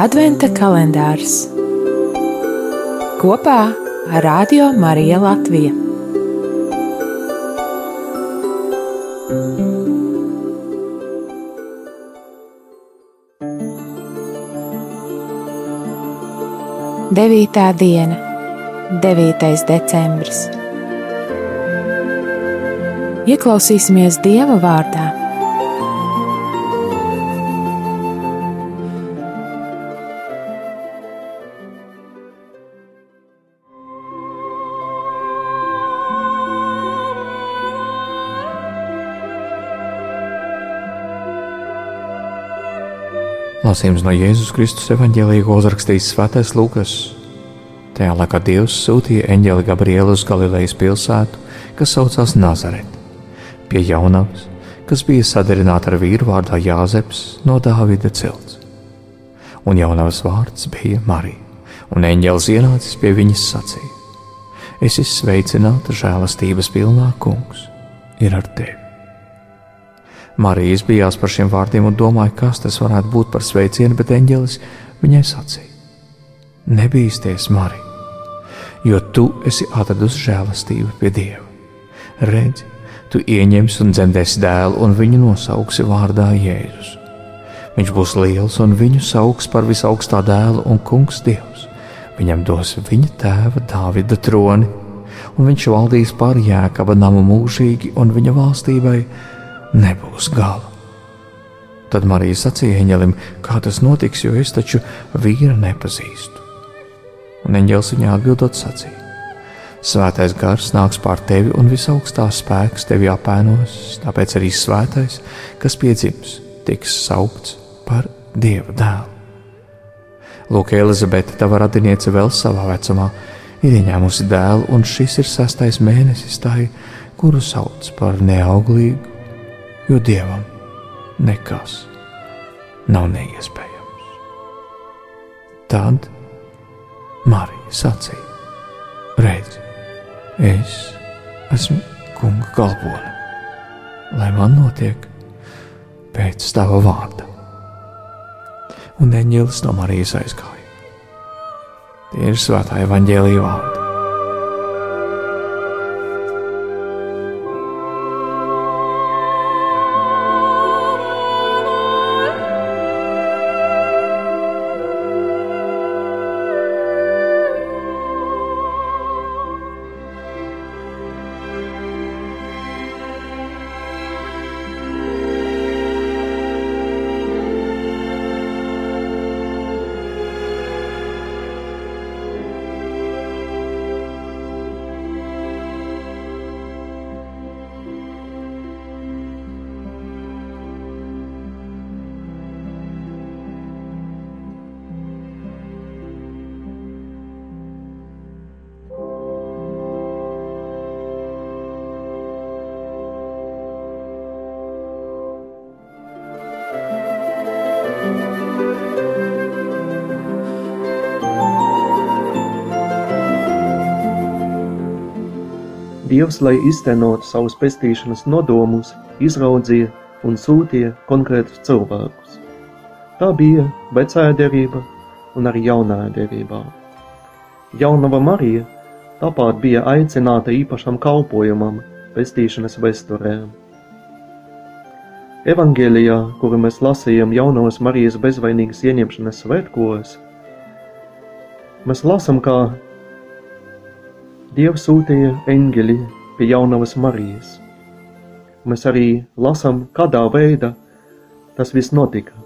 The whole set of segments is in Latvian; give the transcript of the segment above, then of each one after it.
Adventa kalendārs kopā ar Radio Mariju Latviju. Devītā diena, 9. decembris. Ieklausīsimies Dieva vārdā Lasījums no Jēzus Kristus evanģēlīja, ko uzrakstījis Svētais Lukas. Tajā laikā Dievs sūtīja eņģeli Gabrielu uz Galilejas pilsētu, kas saucās Nazaret, pie jaunavas, kas bija sadarināta ar vīru vārdā Jāzeps no Dāvida cilts. Un jaunavas vārds bija Marija, un eņģelis ienācis pie viņas sacīja: Es esmu sveicināta žēlastības pilnā kungs, ir ar tevi. Marija izbijās par šiem vārdiem un domāja, kas tas varētu būt par sveicienu, bet eņģelis viņai sacīja: Nebīsties, Marija, jo tu esi atradusi žēlastību pie Dieva. Redzi, tu ieņemsi un dzemdēsi dēlu, un viņu nosauksi vārdā Jēzus. Viņš būs liels, un viņu sauks par visaugstā dēlu un kungs Dievs. Viņam dos viņa tēva Dāvida troni, un viņš valdīs pār jēkaba namu mūžīgi, un viņa valstībai nebūs gala. Tad Marija sacīja eņģelim, kā tas notiks, jo es taču vīru nepazīstu. Un eņģēlis viņai atbildot sacīja: Svētais gars nāks pār tevi, un visaugstās spēks tevi apēnos, tāpēc arī svētais, kas piedzims, tiks saukts par Dieva dēlu. Lūk, Elizabete, tava radiniece vēl savā vecumā, ir ieņēmusi dēlu, un šis ir sastais mēnesis tai, kuru sauc par neauglīgu jo dievam nekas nav neiespējams. Tad Marija sacīja: Redzi, es esmu kunga kalpone, lai man notiek pēc tava vārda. Un eņģēlis no Marijas aizgāja. Tie ir svētā evaņģēlīja vārdi. Dievs, lai iztenotu savus pestīšanas nodomus, izraudzīja un sūtīja konkrētus cilvēkus. Tā bija vecā derība un arī jaunā derībā. Jaunava Marija tāpat bija aicināta īpašam kalpojumam, pestīšanas vesturē. Evangelijā, kuru mēs lasījām jaunās Marijas bezvainīgas ieņemšanas svētkos, mēs lasām, kā Dievs sūtīja eņģeli pie jaunavas Marijas. Mēs arī lasām, kādā veidā tas viss notika.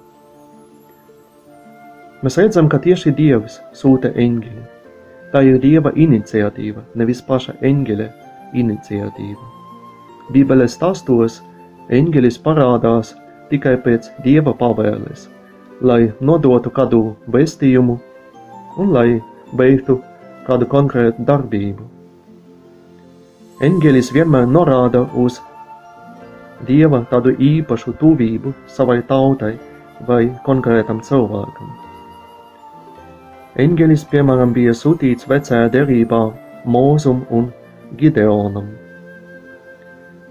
Mēs redzam, ka tieši Dievs sūta eņģeli. Tā ir Dieva iniciatīva, nevis paša eņģeļa iniciatīva. Bībeles stāstos eņģelis parādās tikai pēc Dieva pavēles, lai nodotu kādu vēstījumu un lai veiktu kādu konkrētu darbību. Eņģelis vienmēr norāda uz Dieva tādu īpašu tuvību savai tautai vai konkrētam cilvēkam. Eņģelis, piemēram, bija sūtīts vecajā derībā Mūzum un Gideonam.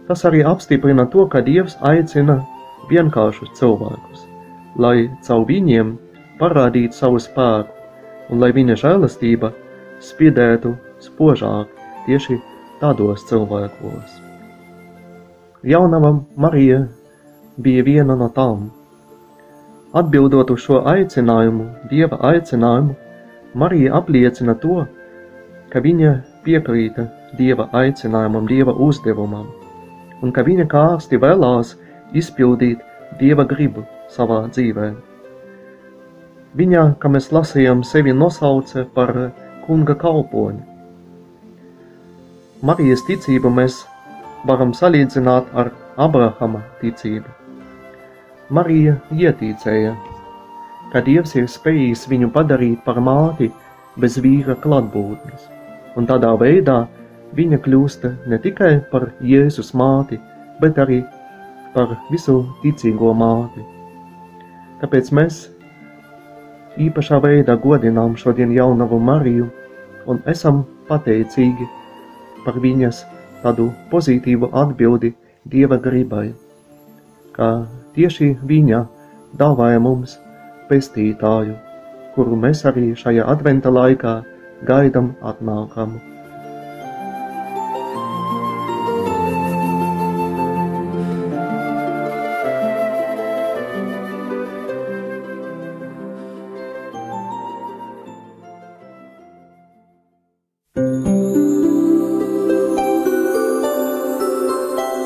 Tas arī apstiprina to, ka Dievs aicina vienkāršus cilvēkus, lai caur viņiem parādītu savu spēku, un lai viņa žēlastība spiedētu spožāk tieši tādos cilvēkos. Jaunava Marija bija viena no tām. Atbildot uz šo aicinājumu, Dieva aicinājumu, Marija apliecina to, ka viņa piekrīta Dieva aicinājumam, Dieva uzdevumam, un ka viņa kārsti vēlās izpildīt Dieva gribu savā dzīvē. Viņa, kā mēs lasījām, sevi nosauca par kunga kalponi. Marijas ticību mēs varam salīdzināt ar Abrahama ticību. Marija ietīcēja, ka Dievs ir spējījis viņu padarīt par māti bez vīra klātbūtnes, un tādā veidā viņa kļūst ne tikai par Jēzus māti, bet arī par visu ticīgo māti. Tāpēc mēs īpašā veidā godinām šodien jaunavu Mariju un esam pateicīgi par viņas tādu pozitīvu atbildi Dieva gribai, ka tieši viņa dāvāja mums pestītāju, kuru mēs arī šajā adventa laikā gaidam atnākamu.